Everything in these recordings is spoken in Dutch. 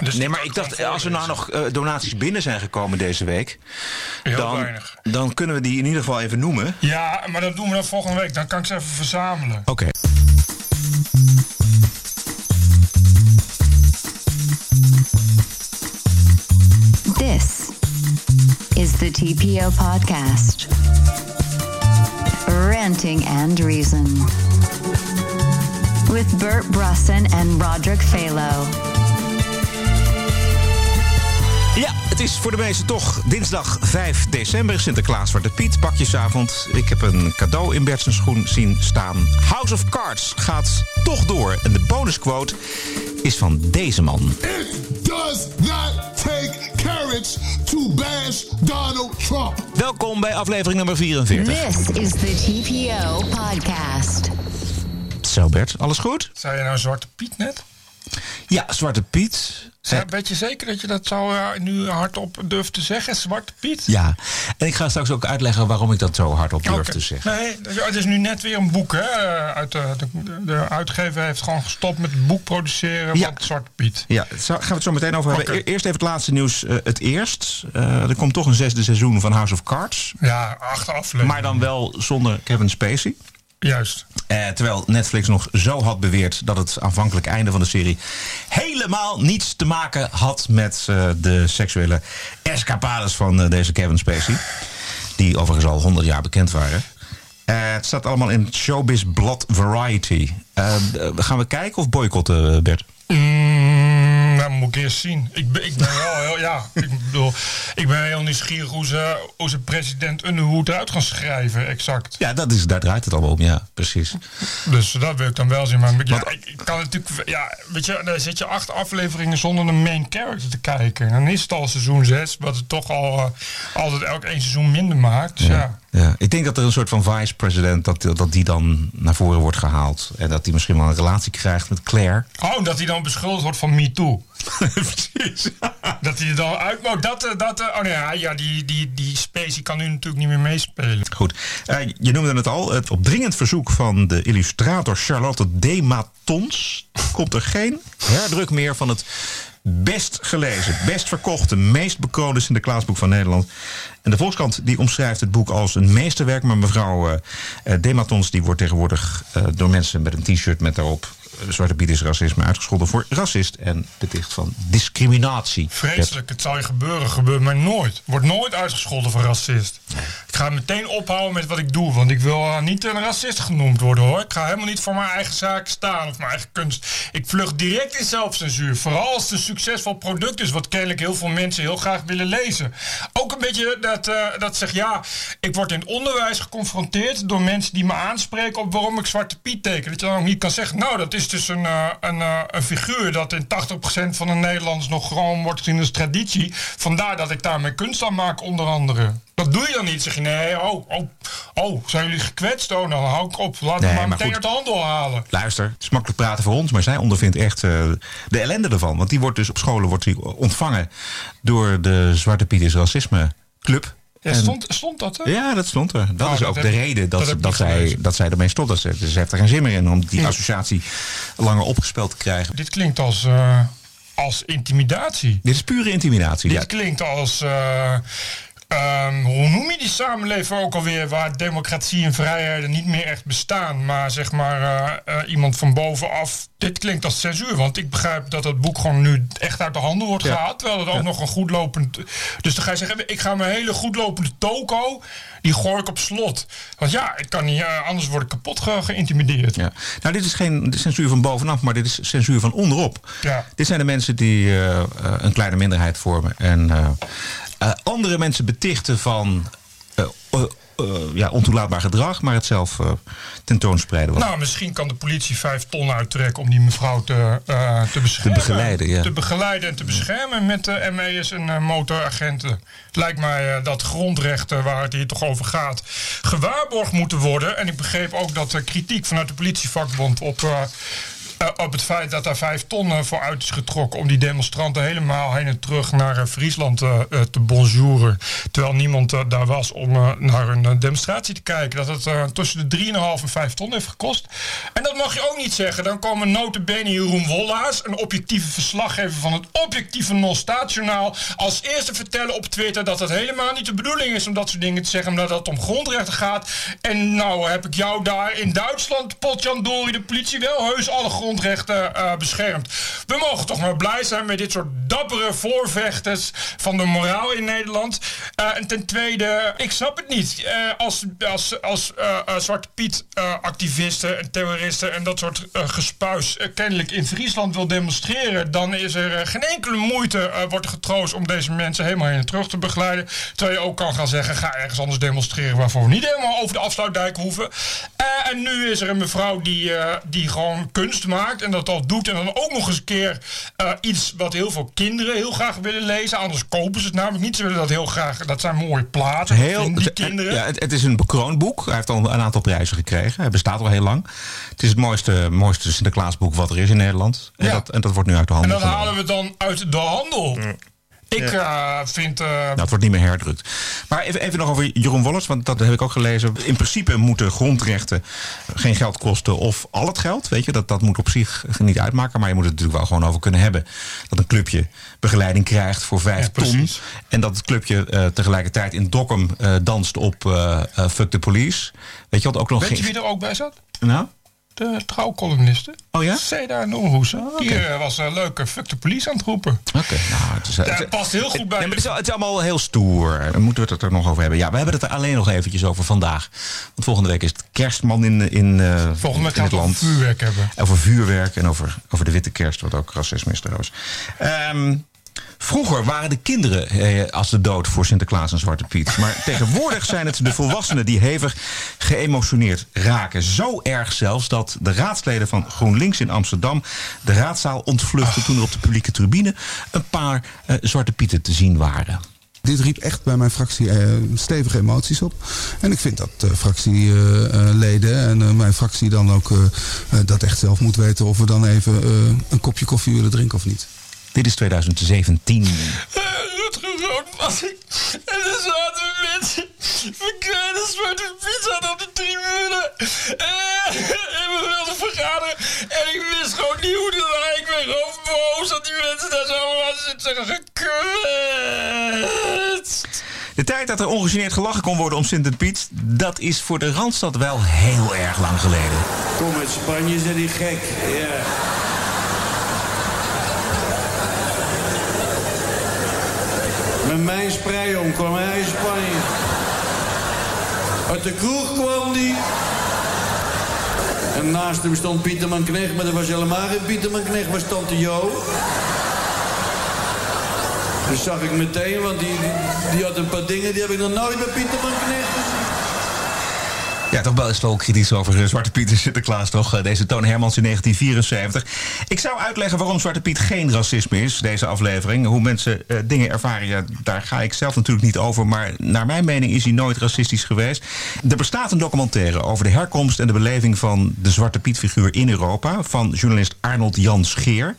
Dus nee, maar ik dacht, als er nou nog eh, donaties binnen zijn gekomen deze week, Heel dan, weinig. dan kunnen we die in ieder geval even noemen. Ja, maar dat doen we dan volgende week. Dan kan ik ze even verzamelen. Oké. This is the TPO podcast. Ranting and Reason. With Bert Brusson and Roderick Phalo. Het is voor de meesten toch dinsdag 5 december. Sinterklaas Zwarte Piet, pakjesavond. Ik heb een cadeau in Bert zijn schoen zien staan. House of Cards gaat toch door. En de bonusquote is van deze man. It does not take courage to bash Donald Trump. Welkom bij aflevering nummer 44. This is the TPO podcast. Zo Bert, alles goed? Zei je nou Zwarte Piet net? Ja, Zwarte Piet. Ja, weet je zeker dat je dat zou eh, nu hardop durft te zeggen? Zwarte Piet? Ja, en ik ga straks ook uitleggen waarom ik dat zo hardop durf te zeggen. Nee, het is nu net weer een boek. Hè? eh, Uit de, de, de uitgever heeft gewoon gestopt met het boek produceren Ja. van Zwarte Piet. Ja, daar gaan we het zo meteen over hebben. E- Eerst even het laatste nieuws. eh, het eerst. Eh, er komt toch een zesde seizoen van House of Cards. Ja, acht afleveringen. Maar dan wel zonder Kevin Spacey. Juist. Eh, terwijl Netflix nog zo had beweerd dat het aanvankelijk einde van de serie helemaal niets te maken had met eh, de seksuele escapades van eh, deze Kevin Spacey. Die overigens al 100 jaar bekend waren. Eh, het staat allemaal in Showbiz Blad Variety. Gaan we kijken of boycotten, Bert? Mm, moet ik eerst zien. Ik ben, ik ben wel heel, ja, ik bedoel, ik ben heel nieuwsgierig hoe ze, hoe ze president Underwood eruit gaan schrijven, exact. Ja, dat is, daar draait het allemaal om. Ja, precies. Dus dat wil ik dan wel zien. Maar ja, Want- ik, ik kan natuurlijk, ja, weet je, dan zit je acht afleveringen zonder een main character te kijken. Dan is het al seizoen zes, wat het toch al eh, altijd elk één seizoen minder maakt. Dus ja. Ja, ik denk dat er een soort van vice-president, dat, dat die dan naar voren wordt gehaald. En dat die misschien wel een relatie krijgt met Claire. Oh, dat hij dan beschuldigd wordt van MeToo. Precies. Dat hij er dan uit... Oh, dat, eh, dat, eh, oh nee, ja, die, die, die Spacey kan nu natuurlijk niet meer meespelen. Goed. Eh, je noemde het al. Het op dringend verzoek van de illustrator Charlotte Dematons komt er geen herdruk meer van het best gelezen, best verkochte, meest bekroonde Sinterklaasboek van Nederland. En de Volkskrant die omschrijft het boek als een meesterwerk. Maar mevrouw eh, Dematons die wordt tegenwoordig door mensen met een t-shirt met daarop... eh, Zwarte Piet is racisme uitgescholden voor racist en beticht van discriminatie. Vreselijk, het zal je gebeuren. Gebeurt mij nooit. Wordt nooit uitgescholden voor racist. Ik ga meteen ophouden met wat ik doe. Want ik wil eh, niet een racist genoemd worden hoor. Ik ga helemaal niet voor mijn eigen zaak staan of mijn eigen kunst. Ik vlucht direct in zelfcensuur. Vooral als het een succesvol product is. Wat kennelijk heel veel mensen heel graag willen lezen. Ook een beetje dat, eh dat zeg ja. Ik word in onderwijs geconfronteerd door mensen die me aanspreken op waarom ik Zwarte Piet teken. Dat je dan ook niet kan zeggen. Nou, dat is dus een, eh, een, een figuur dat in 80% van de Nederlanders nog gewoon wordt gezien als traditie. Vandaar dat ik daar mijn kunst aan maak, onder andere. Dat doe je dan niet. Zeg je nee, oh, oh, oh, zijn jullie gekwetst? Oh, dan hou ik op. Laat Nee, me maar maar meteen goed. uit de handel halen. Luister, het is makkelijk praten voor ons, maar zij ondervindt echt eh, de ellende ervan. Want die wordt dus op scholen wordt die ontvangen door de Zwarte Piet is Racisme Club. Ja, En- stond, stond dat er? ja, dat stond er. Dat Oh, is dat ook heb de reden dat dat, dat, zij, dat zij ermee stopt. Dat ze, ze heeft er geen zin meer in om die Ja. associatie langer opgespeeld te krijgen. Dit klinkt als, eh, als intimidatie. Dit is pure intimidatie. Dit Ja. klinkt als. eh, ehm, hoe noem je die samenleving ook alweer? Waar democratie en vrijheden niet meer echt bestaan. Maar zeg maar eh, eh, iemand van bovenaf. Dit klinkt als censuur. Want ik begrijp dat het boek gewoon nu echt uit de handen wordt Ja. gehaald. Terwijl het ook nog een goed lopend. Dus dan ga je zeggen: ik ga mijn hele goed lopende toko. Die gooi ik op slot. Want ja, ik kan niet. eh, anders word ik kapot ge- geïntimideerd. Ja. Nou, dit is geen censuur van bovenaf, maar dit is censuur van onderop. Ja. Dit zijn de mensen die een kleine minderheid vormen. En andere mensen betichten van eh, eh, eh, ja, ontoelaatbaar gedrag, maar het zelf eh, tentoonspreiden. Wat Nou, misschien kan de politie vijf ton uittrekken om die mevrouw te, eh, te beschermen. begeleiden, ja. Te begeleiden en te beschermen met de ME's en eh, motoragenten. Het lijkt mij eh, dat grondrechten, waar het hier toch over gaat, gewaarborgd moeten worden. En ik begreep ook dat er kritiek vanuit de politievakbond op... eh, op het feit dat daar vijf ton voor uit is getrokken om die demonstranten helemaal heen en terug naar eh, Friesland eh, te bonjouren. Terwijl niemand daar was om naar een demonstratie te kijken. Dat het tussen de 3,5 en 5 ton heeft gekost. En dat mag je ook niet zeggen. Dan komen notabene Jeroen Wollaars, een objectieve verslaggever van het objectieve Non-Staatjournaal, als eerste vertellen op Twitter dat het helemaal niet de bedoeling is om dat soort dingen te zeggen, omdat het om grondrechten gaat. En nou heb ik jou daar in Duitsland, Potjandori, de politie wel heus alle grondrechten eh, beschermt. We mogen toch maar blij zijn met dit soort dappere voorvechters van de moraal in Nederland. Eh, en ten tweede, ik snap het niet. Eh, als als, als Zwarte Piet eh, activisten en terroristen en dat soort gespuis kennelijk in Friesland wil demonstreren, dan is er geen enkele moeite wordt getroost om deze mensen helemaal en terug te begeleiden. Terwijl je ook kan gaan zeggen, ga ergens anders demonstreren waarvoor we niet helemaal over de afsluitdijk hoeven. En nu is er een mevrouw die, die gewoon kunst en dat al doet. En dan ook nog eens een keer eh, iets wat heel veel kinderen heel graag willen lezen. Anders kopen ze het namelijk niet. Ze willen dat heel graag. Dat zijn mooie platen. Dat Heel, die het, kinderen. ja, het, het is een bekroond boek. Hij heeft al een aantal prijzen gekregen. Hij bestaat al heel lang. Het is het mooiste, mooiste Sinterklaasboek wat er is in Nederland. En, Ja. dat, en dat wordt nu uit de En handel dat genomen. halen we dan uit de handel. Ik eh, vind. Nou, het wordt niet meer herdrukt. Maar even, even nog over Jeroen Wollers, want dat heb ik ook gelezen. In principe moeten grondrechten geen geld kosten of al het geld. Weet je, dat, dat moet op zich niet uitmaken. Maar je moet het natuurlijk wel gewoon over kunnen hebben. Dat een clubje begeleiding krijgt voor vijf Ja, ton. En dat het clubje eh, tegelijkertijd in Dokkum danst op Fuck the Police. Weet je wat ook nog weet je wie er ook bij zat? Nou? De trouwcolumniste. Oh ja? Seda Noorhoesen. oké. Die eh, was een leuke fuck de police aan het roepen. Oké, nou, het is, het past heel goed bij. Nee, maar het, is, het is allemaal heel stoer. Moeten we het er nog over hebben. Ja, we hebben het er alleen nog eventjes over vandaag. Want volgende week is het kerstman in, in, eh, Volgende in het land. vuurwerk hebben. Over vuurwerk en over, over de witte kerst, wat ook racisme is trouwens. Ehm, vroeger waren de kinderen eh, als de dood voor Sinterklaas en Zwarte Piet. Maar tegenwoordig zijn het de volwassenen die hevig geëmotioneerd raken. Zo erg zelfs dat de raadsleden van GroenLinks in Amsterdam de raadzaal ontvluchten toen er op de publieke tribune een paar eh, Zwarte Pieten te zien waren. Dit riep echt bij mijn fractie eh, stevige emoties op. En ik vind dat eh, fractieleden en eh, mijn fractie dan ook eh, dat echt zelf moet weten of we dan even eh, een kopje koffie willen drinken of niet. Dit is 2017. Rutger Rood was ik. En er zaten mensen verkleinde zwarte pizza op de tribune. Eh, En we wilden vergaderen. En ik wist gewoon niet hoe te zijn. Ik ben gewoon boos dat die mensen daar zo aan zitten gekwetst. De tijd dat er ongegeneerd gelachen kon worden om Sint Piet, dat is voor de Randstad wel heel erg lang geleden. Kom uit Spanje, zijn die gek. Ja. Met mijn sprei om kwam hij in Spanje. Uit de kroeg kwam die. En naast hem stond Pieterman Knecht, maar dat was helemaal geen Pieterman Knecht, was Tante Jo. Dat zag ik meteen, want die, die, die had een paar dingen die heb ik nog nooit bij Pieterman Knecht gezien. Ja, toch wel is wel kritisch over eh, Zwarte Piet en Sinterklaas, toch? Eh, Deze Toon Hermans in 1974. Ik zou uitleggen waarom Zwarte Piet geen racisme is, deze aflevering. Hoe mensen eh, dingen ervaren, daar ga ik zelf natuurlijk niet over. Maar naar mijn mening is hij nooit racistisch geweest. Er bestaat een documentaire over de herkomst en de beleving van de Zwarte Piet-figuur in Europa. Van journalist Arnold Jan Scheer.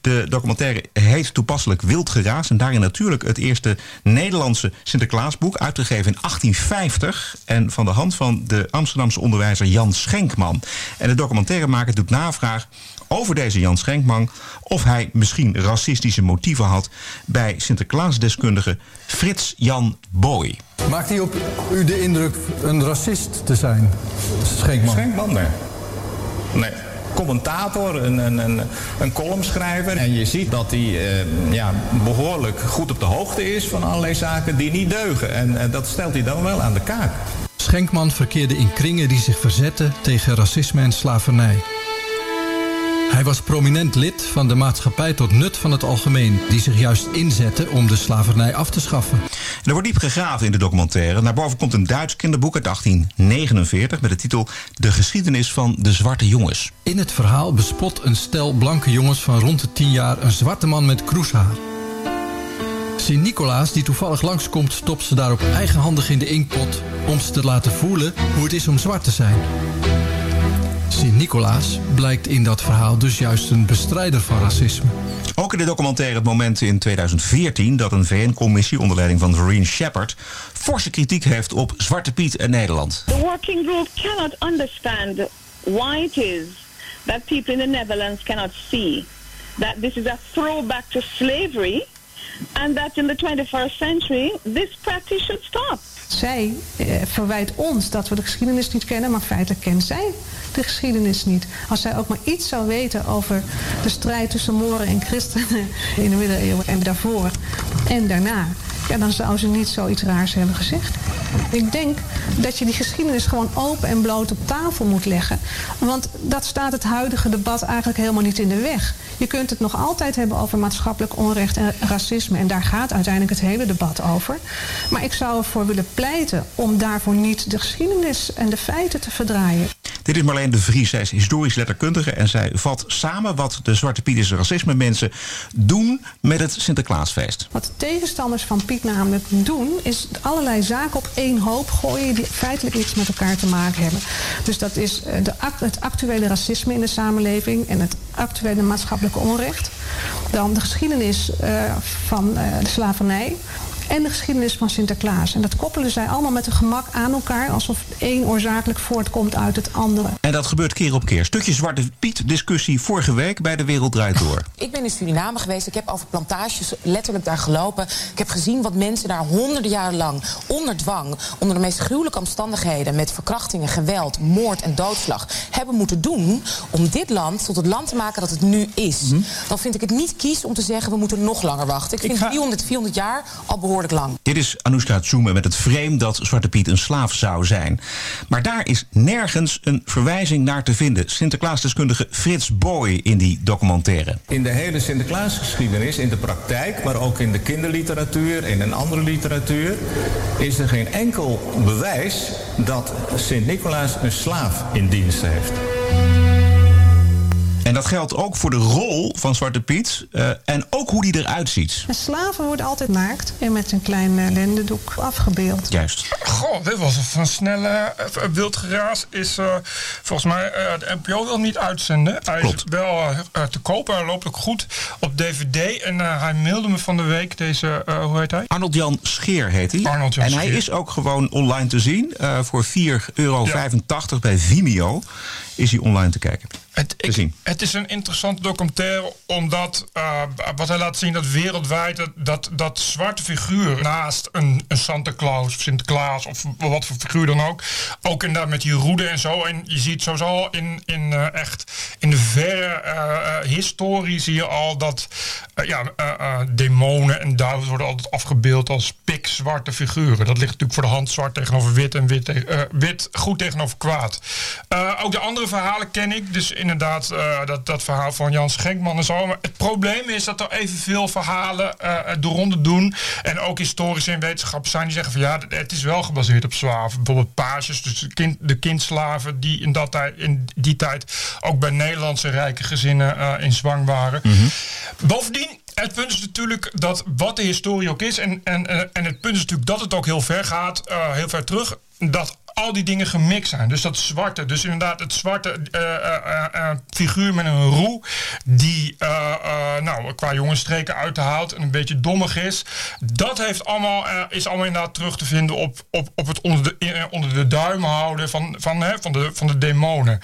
De documentaire heet toepasselijk Wild Geraas. En daarin natuurlijk het eerste Nederlandse Sinterklaasboek. Uitgegeven in 1850. En van de hand van de Amsterdamse onderwijzer Jan Schenkman. En de documentairemaker doet navraag over deze Jan Schenkman. Of hij misschien racistische motieven had bij Sinterklaasdeskundige Frits Jan Boy. Maakt hij op u de indruk een racist te zijn, Schenkman? Schenkman, nee. Nee. Commentator, een, een, een, een columnschrijver. En je ziet dat hij eh, ja, behoorlijk goed op de hoogte is van allerlei zaken die niet deugen. En eh, dat stelt hij dan wel aan de kaak. Schenkman verkeerde in kringen die zich verzetten tegen racisme en slavernij. Hij was prominent lid van de maatschappij tot nut van het algemeen... die zich juist inzette om de slavernij af te schaffen. En er wordt diep gegraven in de documentaire. Naar boven komt een Duits kinderboek uit 1849 met de titel De geschiedenis van de zwarte jongens. In het verhaal bespot een stel blanke jongens van rond de 10 jaar... een zwarte man met kroeshaar. Sint-Nicolaas, die toevallig langskomt, stopt ze daarop eigenhandig in de inkpot... om ze te laten voelen hoe het is om zwart te zijn. Sint-Nicolaas blijkt in dat verhaal dus juist een bestrijder van racisme. Ook in de documentaire het moment in 2014 dat een VN-commissie onder leiding van Vereen Shepard forse kritiek heeft op Zwarte Piet en Nederland. The working group cannot understand why it is that people in the Netherlands cannot see that this is a throwback to slavery and that in the 21st century this practice should stop. Zij eh, verwijt ons dat we de geschiedenis niet kennen, maar feitelijk kent zij de geschiedenis niet. Als zij ook maar iets zou weten over de strijd tussen Moren en christenen in de middeleeuwen en daarvoor en daarna, ja, dan zou ze niet zoiets raars hebben gezegd. Ik denk dat je die geschiedenis gewoon open en bloot op tafel moet leggen. Want dat staat het huidige debat eigenlijk helemaal niet in de weg. Je kunt het nog altijd hebben over maatschappelijk onrecht en racisme. En daar gaat uiteindelijk het hele debat over. Maar ik zou ervoor willen pleiten om daarvoor niet de geschiedenis en de feiten te verdraaien. Dit is Marleen de Vries. Zij is historisch letterkundige en zij vat samen wat de Zwarte Pietische racisme mensen doen met het Sinterklaasfeest. Wat de tegenstanders van Piet namelijk doen, is allerlei zaken op één hoop gooien die feitelijk iets met elkaar te maken hebben. Dus dat is eh, de, het actuele racisme in de samenleving en het actuele maatschappelijke onrecht. Dan de geschiedenis eh, van eh, de slavernij. En de geschiedenis van Sinterklaas. En dat koppelen zij allemaal met een gemak aan elkaar. Alsof het een oorzakelijk voortkomt uit het andere. En dat gebeurt keer op keer. Stukje Zwarte Piet discussie vorige week bij De Wereld Draait Door. Ik ben in Suriname geweest. Ik heb over plantages letterlijk daar gelopen. Ik heb gezien wat mensen daar honderden jaren lang onder dwang, onder de meest gruwelijke omstandigheden, met verkrachtingen, geweld, moord en doodslag, hebben moeten doen om dit land tot het land te maken dat het nu is. Dan vind ik het niet kies om te zeggen we moeten nog langer wachten. Ik vind 300, 400 jaar al behoorlijk lang. Dit is Anoushka Tsoeme met het frame dat Zwarte Piet een slaaf zou zijn. Maar daar is nergens een verwijzing naar te vinden. Sinterklaasdeskundige Frits Boy in die documentaire. In de hele Sinterklaasgeschiedenis, in de praktijk, maar ook in de kinderliteratuur en in andere literatuur, is er geen enkel bewijs dat Sint-Nicolaas een slaaf in dienst heeft. En dat geldt ook voor de rol van Zwarte Piet eh, en ook hoe die eruit ziet. En slaven worden altijd naakt en met een klein eh, lendendoek afgebeeld. Juist. Goh, dit was een snelle eh, wild geraas. Is eh, volgens mij eh, de NPO wil niet uitzenden. Hij Klopt. is wel te kopen. Hij loopt ook goed op DVD. En hij mailde me van de week deze, eh, hoe heet hij? Arnold Jan Scheer heet hij. Arnold Jan en hij is ook gewoon online te zien. Eh, voor 4,85 euro bij Vimeo is hij online te kijken. Het, te ik- zien. het is een interessante documentaire omdat eh, wat hij laat zien dat wereldwijd dat, dat, dat zwarte figuur naast een, een Santa Claus of Sinterklaas of wat voor figuur dan ook, ook inderdaad met die roede en zo. En je ziet sowieso al in, in eh, echt in de verre eh, historie zie je al dat ja, demonen en duivels worden altijd afgebeeld als pikzwarte figuren. Dat ligt natuurlijk voor de hand zwart tegenover wit en wit, wit goed tegenover kwaad. Ook de andere verhalen ken ik. Dus inderdaad, eh, dat, dat verhaal van Jan Schenkman en zo. Maar het probleem is dat er evenveel verhalen eh de ronde doen. En ook historici en wetenschappers zijn die zeggen van ja, het is wel gebaseerd op slaven. Bijvoorbeeld pages, dus de, kind, de kindslaven die in, dat tijd, in die tijd ook bij Nederlandse rijke gezinnen eh, in zwang waren. Bovendien, het punt is natuurlijk dat wat de historie ook is, en, en, en het punt is natuurlijk dat het ook heel ver gaat, heel ver terug, dat al die dingen gemixt zijn. Dus dat zwarte, dus inderdaad het zwarte eh, eh, eh, figuur met een roe, die nou, qua jongensstreken uithaalt en een beetje dommig is. Dat heeft allemaal, is allemaal inderdaad terug te vinden op, op, op het onder de, onder de duim houden van, van, hè, van, de, van de demonen.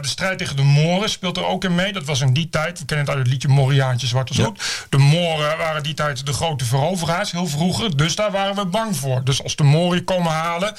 De strijd tegen de Moren speelt er ook in mee. Dat was in die tijd, we kennen het uit het liedje Moriaantje Zwart als Roet. De Moren waren die tijd de grote veroveraars, heel vroeger. Dus daar waren we bang voor. Dus als de Moren komen halen...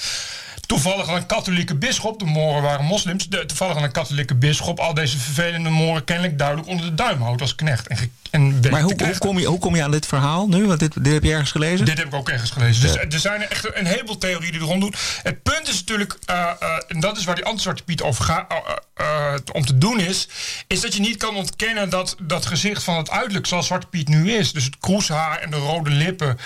Toevallig een katholieke bisschop, de Moren waren moslims. De, toevallig een katholieke bisschop al deze vervelende Moren kennelijk duidelijk onder de duim houdt als knecht. En, en Maar hoe, hoe, kom je, hoe kom je aan dit verhaal nu? Want dit, dit heb je ergens gelezen? Dit heb ik ook ergens gelezen. Dus er zijn echt een heleboel theorieën die er rond doen. Het punt is natuurlijk, eh, eh, en dat is waar die anti-zwarte Piet over gaat, eh, om te doen is, is dat je niet kan ontkennen dat dat gezicht van het uiterlijk zoals Zwarte Piet nu is. Dus het kroeshaar en de rode lippen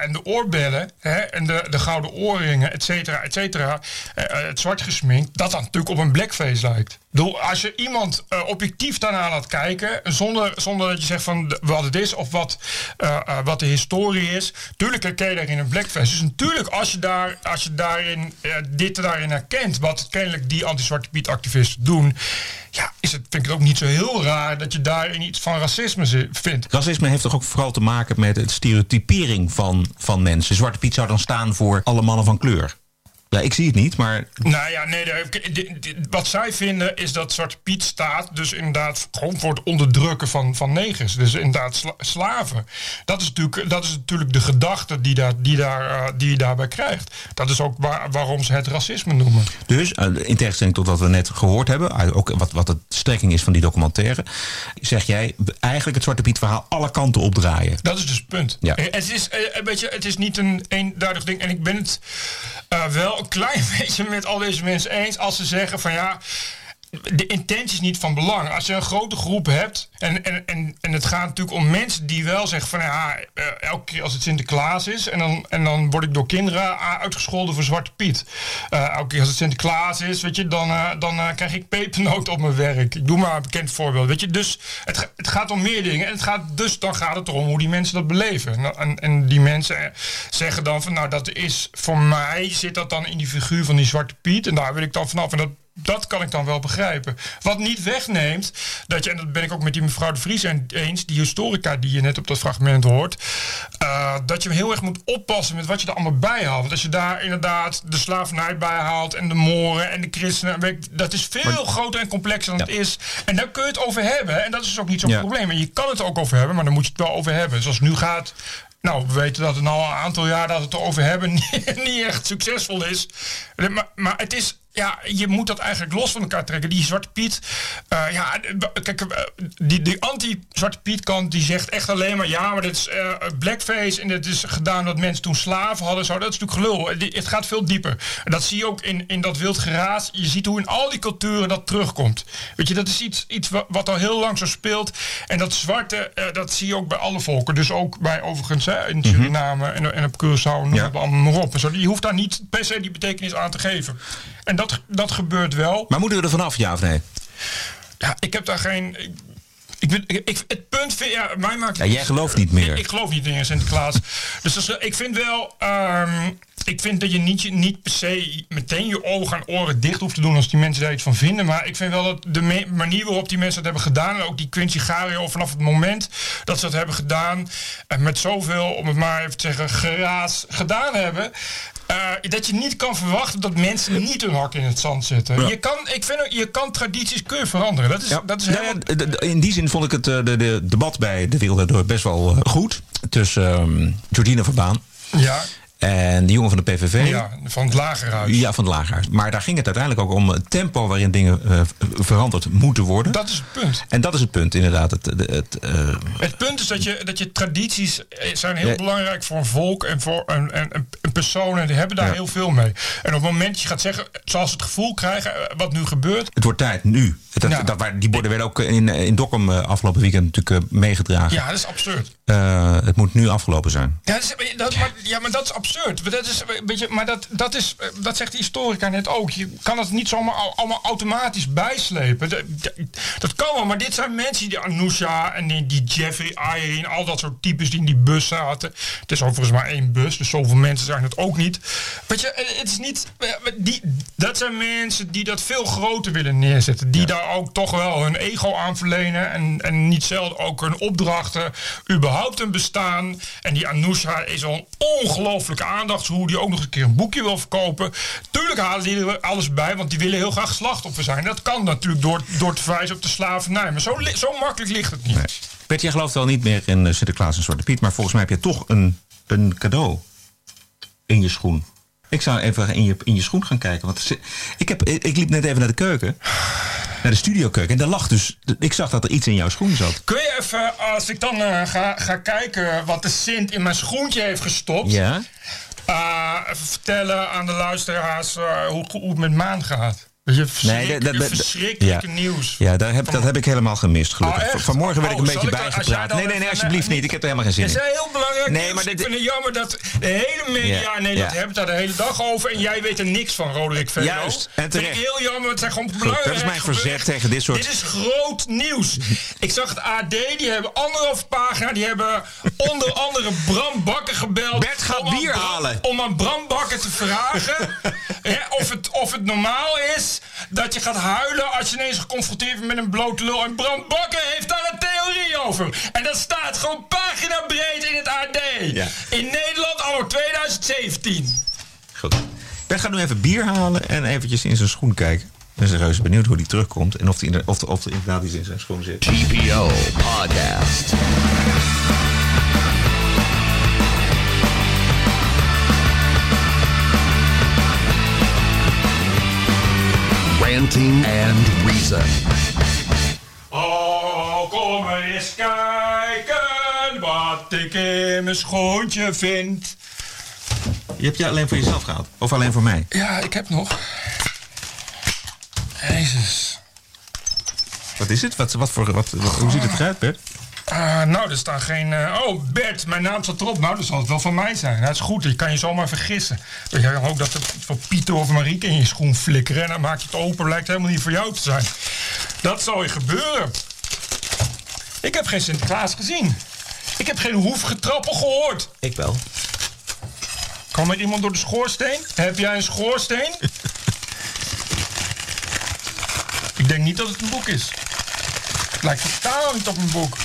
en de oorbellen hè, en de, de gouden oorringen, et cetera, et cetera. het zwart gesminkt, dat dat natuurlijk op een blackface lijkt. Als je iemand eh, objectief daarna laat kijken, zonder, zonder dat je zegt van wat het is of wat, eh, eh, wat de historie is, tuurlijk herken je daarin een blackface. Dus natuurlijk, als je, daar, als je daarin, dit daarin herkent, wat kennelijk die anti-Zwarte Piet activisten doen, ja, is het, vind ik het ook niet zo heel raar dat je daarin iets van racisme vindt. Racisme heeft toch ook vooral te maken met het stereotypering van, van mensen. Zwarte Piet zou dan staan voor alle mannen van kleur. Ja, ik zie het niet, maar Nou ja, nee, wat zij vinden is dat Zwarte Piet staat dus inderdaad gewoon voor het onderdrukken van, van negers. Dus inderdaad sla- slaven. Dat is natuurlijk, dat is natuurlijk de gedachte die, daar, die, daar, eh, die je daarbij krijgt. Dat is ook waar- waarom ze het racisme noemen. Dus, eh, in tegenstelling tot wat we net gehoord hebben, uit ook wat, wat de strekking is van die documentaire, zeg jij eigenlijk het Zwarte Piet verhaal alle kanten opdraaien. Dat is dus het punt. Ja. Eh, Het, is, eh, een beetje, het is niet een eenduidig ding. En ik ben het eh, wel klein beetje met al deze mensen eens als ze zeggen van ja. De intentie is niet van belang. Als je een grote groep hebt. En, en, en, en het gaat natuurlijk om mensen die wel zeggen van ja. eh, elke keer als het Sinterklaas is. En dan, en dan word ik door kinderen a- uitgescholden voor Zwarte Piet. Eh, elke keer als het Sinterklaas is. Weet je, dan, eh, dan eh, krijg ik pepernoot op mijn werk. Ik doe maar een bekend voorbeeld. Weet je, dus het, het gaat om meer dingen. En het gaat, dus dan gaat het erom hoe die mensen dat beleven. En, en die mensen eh, zeggen dan van nou dat is voor mij zit dat dan in die figuur van die Zwarte Piet. En daar wil ik dan vanaf. En dat dat kan ik dan wel begrijpen. Wat niet wegneemt, dat je, en dat ben ik ook met die mevrouw de Vries en- eens, die historica die je net op dat fragment hoort, eh, dat je heel erg moet oppassen met wat je er allemaal bij haalt. Want als je daar inderdaad de slavernij bij haalt en de moren en de christenen, dat is veel groter en complexer dan het is. En daar kun je het over hebben. En dat is dus ook niet zo'n Ja. probleem. En je kan het ook over hebben, maar dan moet je het wel over hebben. Zoals het nu gaat. Nou, we weten dat het al een aantal jaar dat we het erover hebben niet, niet echt succesvol is. Maar, maar het is, ja, je moet dat eigenlijk los van elkaar trekken. Die Zwarte Piet, eh, ja, kijk, eh, die, die anti-Zwarte Piet kant, die zegt echt alleen maar, ja, maar dit is eh, blackface en dit is gedaan dat mensen toen slaven hadden. Zo, dat is natuurlijk gelul. Die- Het gaat veel dieper. En dat zie je ook in, in dat wild geraas. Je ziet hoe in al die culturen dat terugkomt. Weet je, dat is iets, iets wa- wat al heel lang zo speelt. En dat zwarte, eh, dat zie je ook bij alle volken. Dus ook bij overigens hè, in Suriname en, en op Curaçao, noem Ja. het allemaal maar op. En zo. Je hoeft daar niet per se die betekenis aan te geven. En dat, dat gebeurt wel. Maar moeten we er vanaf, ja of nee? Ja, ik heb daar geen. Ik, ben- ik, ik- het punt vind ja, mij maakt. Ja, jij gelooft niet meer. Ik, ik geloof niet in Sinterklaas. dus is- ik vind wel. ehm, ik vind dat je niet, niet per se meteen je ogen en oren dicht hoeft te doen als die mensen daar iets van vinden. Maar ik vind wel dat de manier waarop die mensen dat hebben gedaan. En ook die Quincy Gario vanaf het moment dat ze dat hebben gedaan. En met zoveel, om het maar even te zeggen, geraas gedaan hebben. Eh, dat je niet kan verwachten dat mensen niet hun hak in het zand zetten. Ja. Je, kan, ik vind, ook- je kan tradities kun je veranderen. Dat is, dat is Ja, helemaal... in die zin vond ik het eh, de, de debat bij De Wereld Door best wel eh, goed. Tussen ehm Georgina Verbaan Ja, en de jongen van de PVV. ja, van het lagerhuis. Ja, van het Lagerhuis. Maar daar ging het uiteindelijk ook om het tempo waarin dingen eh, veranderd moeten worden. Dat is het punt. En dat is het punt, inderdaad. Het, het, het, eh, Het punt is dat je, dat je tradities eh, zijn heel Ja. belangrijk voor een volk en voor een, een, een- persoon. En die hebben daar Ja. heel veel mee. En op het moment dat je gaat zeggen, zoals het gevoel krijgen, wat nu gebeurt. het wordt tijd nu. Dat, Ja. dat, die borden werden ook in, in Dokkum eh, afgelopen weekend natuurlijk eh, meegedragen. Ja, dat is absurd. Eh, het moet nu afgelopen zijn. Ja, dat is, dat, maar, ja, maar dat is absurd. Dat, is, een beetje, maar dat, dat, is, dat zegt de historica net ook. Je kan het niet zomaar al- allemaal automatisch bijslepen. Dat, dat- dat kan wel, maar dit zijn mensen, die Anousha en die, die Jeffrey Irene, al dat soort types die in die bus zaten. Het is overigens maar één bus, dus zoveel mensen zijn het ook niet. Weet je, het is niet. Die, dat zijn mensen die dat veel groter willen neerzetten. Die daar ook toch wel hun ego aan verlenen. En, en niet zelden ook hun opdrachten überhaupt een bestaan. En die Anousha is al een ongelooflijke aandachtshoer. Die ook nog een keer een boekje wil verkopen. Tuurlijk halen die er alles bij, want die willen heel graag slachtoffer zijn. Dat kan natuurlijk door, door te verwijzen op de slavernij. Maar zo, zo makkelijk ligt het niet. Bert, jij gelooft wel niet meer in eh, Sinterklaas en Zwarte Piet, maar volgens mij heb je toch een, een cadeau in je schoen. Ik zou even in je, in je schoen gaan kijken. Want ik, heb, ik liep net even naar de keuken. Naar de studiokeuken. En daar lag dus. Ik zag dat er iets in jouw schoen zat. Kun je even, als ik dan eh, ga, ga kijken wat de Sint in mijn schoentje heeft gestopt. Ja? eh, even vertellen aan de luisteraars eh, hoe, hoe het met Maan gaat. Je verschrikkelijke, verschrikkelijke ja. nieuws. Ja, daar heb, dat heb ik helemaal gemist, gelukkig. Oh? Vanmorgen werd ik Oh, een beetje ik als jij bijgepraat. Nee, nee, nee, alsjeblieft niet. Ik heb er helemaal geen zin Het in. is heel belangrijk Nee, nieuws. maar ik dit- vind het jammer dat de hele media Ja, in Nederland ja. hebben het daar de hele dag over. En jij weet er niks van, Roderick Velo. Juist, en Vind ik terecht. heel jammer. Het zijn gewoon Goed, belangrijk dat is mijn verzet tegen dit soort- Dit is groot nieuws. Ik zag het AD, die hebben anderhalf pagina. Die hebben onder andere Bram Bakker gebeld. Bert gaat bier halen. Om aan Bram Bakker te vragen hè, of, het, of het normaal is dat je gaat huilen als je ineens geconfronteerd wordt met een blote lul. En Bram Bakker heeft daar een theorie over. En dat staat gewoon pagina breed in het AD. Ja. In Nederland al 2017. Goed. Bert gaat nu even bier halen en eventjes in zijn schoen kijken. Ik ben serieus benieuwd hoe die terugkomt en of, die, inder- of, of er inderdaad iets in zijn schoen zit. TPO Podcast. Ranting and Reason. Oh, kom maar eens kijken wat ik in mijn schoontje vind. Je hebt je alleen voor jezelf gehaald? Of alleen voor mij? Ja, ik heb nog. Jezus. Wat is het? Wat, wat voor, wat, wat- hoe ziet het eruit, Bert? Ah, nou, er staan geen... eh, oh, Bert, mijn naam staat erop. Nou, dat zal het wel van mij zijn. Dat is goed, je kan je zomaar vergissen. Je kan ook dat het voor Pieter of Marieke in je schoen flikkeren... en dan maak je het open, lijkt helemaal niet voor jou te zijn. Dat zal je gebeuren. Ik heb geen Sinterklaas gezien. Ik heb geen hoefgetrappel gehoord. Ik wel. Kwam er iemand door de schoorsteen? Heb jij een schoorsteen? ik denk niet dat het een boek is. Het lijkt totaal niet op een boek.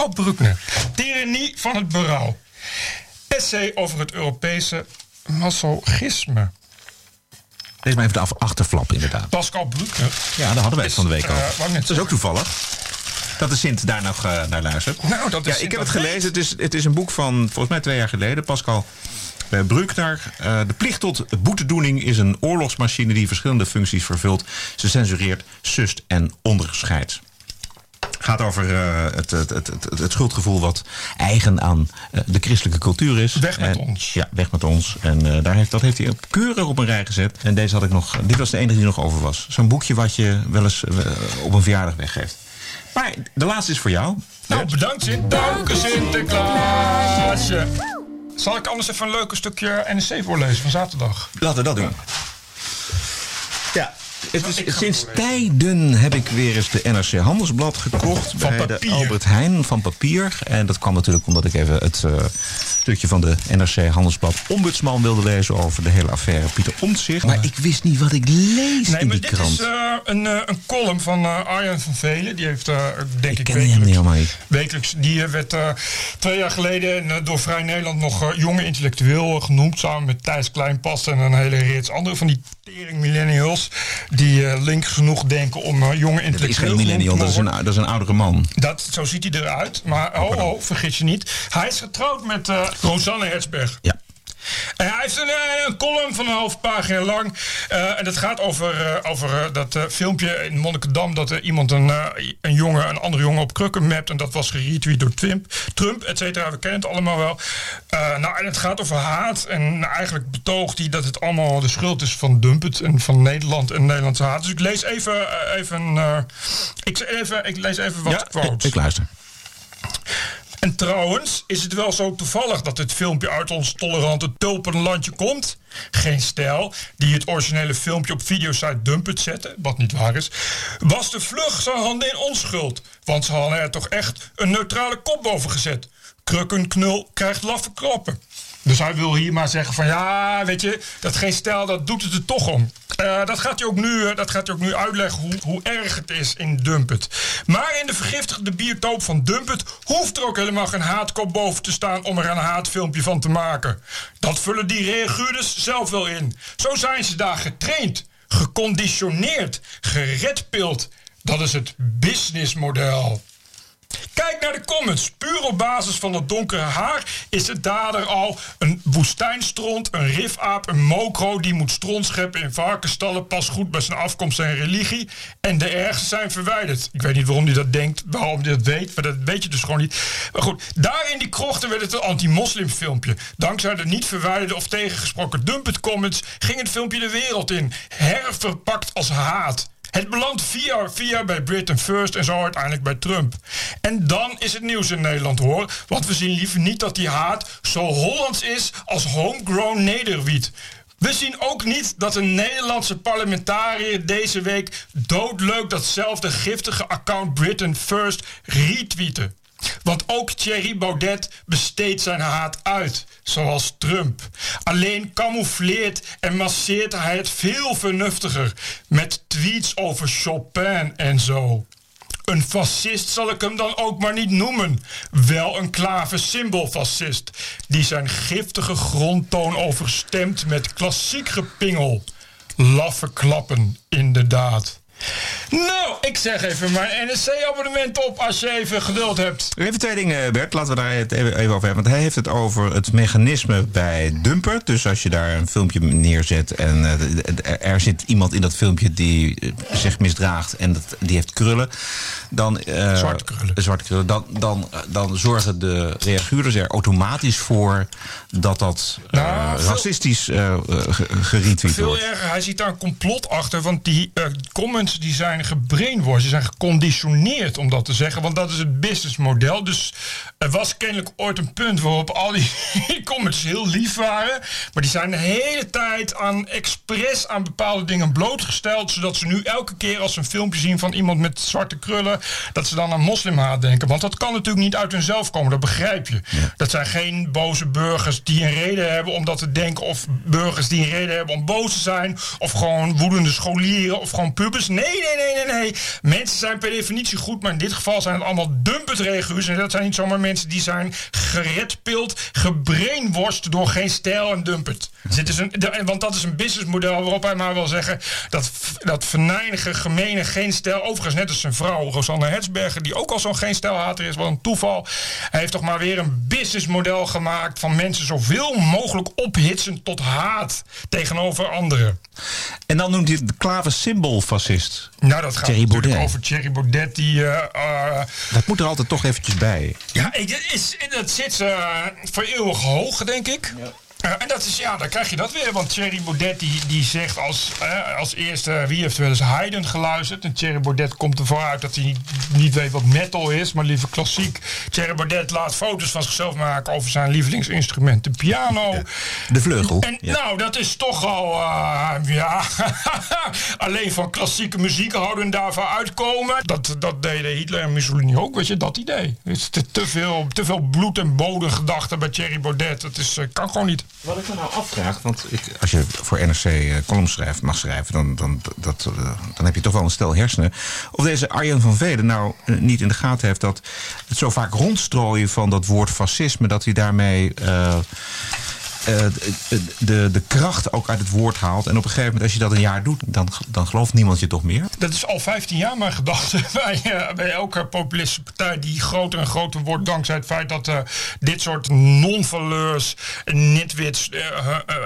Oh, Bruckner. Tyrannie van het berouw. Essay over het Europese masochisme. Lees maar even de achterflap, inderdaad. Pascal Bruckner. Ja, daar hadden wij het van de week eh, al. net dat is ook toevallig. Dat de Sint daar nog eh, naar luistert. Nou, dat is ja, Sint ik heb het gelezen. Het is, het is een boek van volgens mij twee jaar geleden. Pascal uh, Bruckner. Eh, de plicht tot boetedoening is een oorlogsmachine die verschillende functies vervult. Ze censureert, sust en onderscheidt. Gaat over eh, het, het, het, het, het schuldgevoel wat eigen aan eh, de christelijke cultuur is. Weg met En- ons. Ja, weg met ons. En eh, daar heeft, dat heeft hij keurig op een rij gezet. En deze had ik nog. Dit was de enige die nog over was. Zo'n boekje wat je wel eens op een verjaardag weggeeft. Maar de laatste is voor jou. Nou, bedankt Sint. Dank u, Sinterklaasje. Zal ik anders even een leuk stukje NSC voorlezen van zaterdag? Laten we dat doen. Ja, het is, sinds tijden heb ik weer eens de NRC Handelsblad gekocht. Van bij papier. de Albert Heijn van papier. En dat kwam natuurlijk omdat ik even het eh, stukje van de NRC Handelsblad Ombudsman wilde lezen over de hele affaire Pieter Omtzigt. Maar ik wist niet wat ik lees Nee, in maar die dit krant. is eh, een, eh, een column van Arjan van Velen. Die heeft, eh, denk ik, ken hem niet wekelijks, helemaal niet. wekelijks... Die werd eh, twee jaar geleden door Vrij Nederland nog jonge intellectueel genoemd. Samen met Thijs Kleinpas en een hele rits andere van die tering millennials. Die eh, links genoeg denken om eh, jonge Dat is geen millennial, dat is, een, dat is een oudere man. Dat, zo ziet hij eruit. Maar oh, oh, vergis je niet. Hij is getrouwd met eh, Rosanne Hertzberg. Ja. En hij heeft een, eh, een column van een half pagina lang. Eh, en dat gaat over, eh, over eh, dat eh, filmpje in Monnikendam... dat er iemand een, eh, een jongen, een andere jongen op krukken mapt... en dat was geretweet door Trump, Trump et cetera. We kennen het allemaal wel. Eh, nou, en het gaat over haat. En eigenlijk betoogt hij dat het allemaal de schuld is van Dumpet... en van Nederland en Nederlandse haat. Dus ik lees even... eh, even, eh, ik, even ik lees even wat Ja, quotes. ik, ik luister. En trouwens, is het wel zo toevallig dat dit filmpje uit ons tolerante tulpenlandje komt? Geen stijl die het originele filmpje op videosite Dumpet zette, wat niet waar is, was de vlug zijn handen in onschuld. Want ze hadden er toch echt een neutrale kop boven gezet. Krukkenknul krijgt laffe klappen. Dus hij wil hier maar zeggen van ja, weet je, dat geen stijl, dat doet het er toch om. Eh, dat, gaat hij ook nu, eh, dat gaat hij ook nu uitleggen hoe, hoe erg het is in Dumpet. Maar in de vergiftigde biotoop van Dumpet hoeft er ook helemaal geen haatkop boven te staan om er een haatfilmpje van te maken. Dat vullen die reaguurders zelf wel in. Zo zijn ze daar getraind, geconditioneerd, geredpild. Dat is het businessmodel. Kijk naar de comments. Puur op basis van het donkere haar is de dader al een woestijnstront, een rifaap, een mokro die moet stront scheppen in varkenstallen, pas goed bij zijn afkomst en religie. En de ergste zijn verwijderd. Ik weet niet waarom hij dat denkt, waarom hij dat weet, maar dat weet je dus gewoon niet. Maar goed, daar in die krochten werd het een anti-moslim filmpje. Dankzij de niet verwijderde of tegengesproken dumpet comments ging het filmpje de wereld in. Herverpakt als haat. Het belandt via, via bij Britain First en zo uiteindelijk bij Trump. En dan is het nieuws in Nederland hoor. Want we zien liever niet dat die haat zo Hollands is als homegrown nederwiet. We zien ook niet dat een Nederlandse parlementariër deze week doodleuk datzelfde giftige account Britain First retweette. Want ook Thierry Baudet besteedt zijn haat uit, zoals Trump. Alleen camoufleert en masseert hij het veel vernuftiger met tweets over Chopin en zo. Een fascist zal ik hem dan ook maar niet noemen. Wel een klave symbolfascist. Die zijn giftige grondtoon overstemt met klassiek gepingel. Laffe klappen, inderdaad. Nou, ik zeg even mijn NSC-abonnement op als je even geduld hebt. Even twee dingen, Bert. Laten we daar het even even over hebben. Want hij heeft het over het mechanisme bij Dumper. Dus als je daar een filmpje neerzet en eh, er zit iemand in dat filmpje die eh, zich misdraagt en dat, die heeft krullen. Dan, eh, Zwarte krullen. zwarte krullen. Dan, dan, dan zorgen de reaguurders er automatisch voor dat dat Nou, veel- racistisch eh ge- geretweet Veel wordt. erger, hij ziet daar een complot achter. Want die eh, die zijn gebrainwashed, die zijn geconditioneerd om dat te zeggen. Want dat is het businessmodel. Dus er was kennelijk ooit een punt waarop al die comments heel lief waren. Maar die zijn de hele tijd aan expres aan bepaalde dingen blootgesteld. Zodat ze nu elke keer als ze een filmpje zien van iemand met zwarte krullen. dat ze dan aan moslimhaat denken. Want dat kan natuurlijk niet uit hunzelf komen, dat begrijp je. Dat zijn geen boze burgers die een reden hebben om dat te denken. Of burgers die een reden hebben om boos te zijn. Of gewoon woedende scholieren. Of gewoon pubers. Nee, nee, nee, nee, nee. Mensen zijn per definitie goed. Maar in dit geval zijn het allemaal dumpetreguurs. En dat zijn niet zomaar mensen die zijn geredpild, gebrainworst door geen stijl en dumpet. Dus want dat is een businessmodel waarop hij maar wil zeggen dat, dat venijnige, gemene, geen stijl. Overigens, net als zijn vrouw, Rosanne Hetsberger, die ook al zo'n geen stijlhater is, wat een toeval. Hij heeft toch maar weer een businessmodel gemaakt van mensen zoveel mogelijk ophitsen tot haat tegenover anderen. En dan noemt hij het de klave Nou, dat gaat Thierry natuurlijk Baudet. over Thierry Baudet, die. eh, eh, Dat moet er altijd toch eventjes bij. ja, ik, is, dat zit eh voor eeuwig hoog, denk ik. Eh, en dat is, ja, dan krijg je dat weer. Want Thierry Baudet die, die zegt als, eh, als eerste... wie heeft wel eens Haydn geluisterd? En Thierry Baudet komt ervoor uit dat hij niet, niet weet wat metal is... maar liever klassiek. Thierry Baudet laat foto's van zichzelf maken... over zijn lievelingsinstrument, de piano. De vleugel. En Ja. nou, dat is toch al, eh, ja, alleen van klassieke muziek houden en daarvan uitkomen. Dat, dat deden Hitler en Mussolini ook, weet je, dat idee. Het is te, te veel, te veel bloed en bodemgedachten bij Thierry Baudet. Dat is, eh, kan gewoon niet. Wat ik me nou afvraag, want ik, als je voor NRC eh, columns schrijft, mag schrijven, dan, dan, dat, eh, dan heb je toch wel een stel hersenen. Of deze Arjen van Velen nou eh, niet in de gaten heeft dat het zo vaak rondstrooien van dat woord fascisme, dat hij daarmee. Eh, de, de, kracht ook uit het woord haalt. En op een gegeven moment, als je dat een jaar doet, dan, dan gelooft niemand je toch meer. Dat is al 15 jaar mijn gedachte bij, eh, bij elke populistische partij die groter en groter wordt dankzij het feit dat eh, dit soort non-valeurs, nitwits,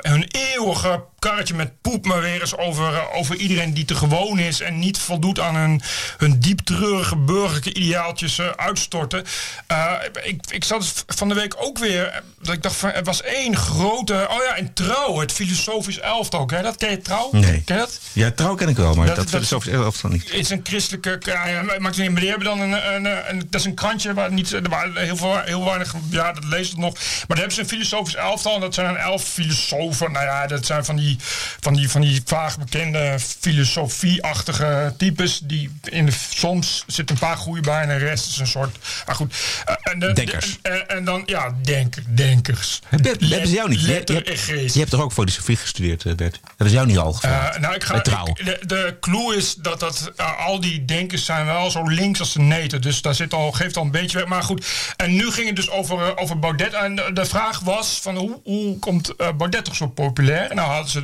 hun eeuwige karretje met poep maar weer eens over, eh, over iedereen die te gewoon is en niet voldoet aan hun, hun diep treurige burgerlijke ideaaltjes eh, uitstorten. Eh, ik, ik zat van de week ook weer, dat ik dacht van, er was één grote, oh ja, in Trouw, het filosofisch elftal, ken je dat? Ken je Trouw? Nee. Ken je dat? Ja, trouw ken ik wel, maar Dat- dat, dat- dat is over elftal niet. Het is een christelijke. Ja, maakt niet. Maar die hebben dan een, een, een, Dat is een krantje waar niet. Er waren heel, veel, heel weinig. Ja, dat leest het nog. Maar dan hebben ze een filosofisch elftal. En dat zijn elf filosofen. Nou ja, dat zijn van die. Van die, van die vaag bekende filosofie-achtige types. Die in de, soms zit een paar goede bij. En de rest is een soort. Maar goed. eh, en de- Denkers. de- en, en dan. Ja, denk, denkers. Dat hebben ze jou niet. Je, je, hebt, je hebt toch ook filosofie gestudeerd, eh, Bert? Hebben ze jou niet al gevraagd? Eh, nou, ik ga, ik- de, de clue is dat, dat eh, al die denkers zijn wel zo links als de neten. Dus daar zit al, geeft al een beetje weg. Maar goed, en nu ging het dus over, eh, over Baudet. En de, vraag was van hoe, hoe komt eh, Baudet toch zo populair? En nou hadden ze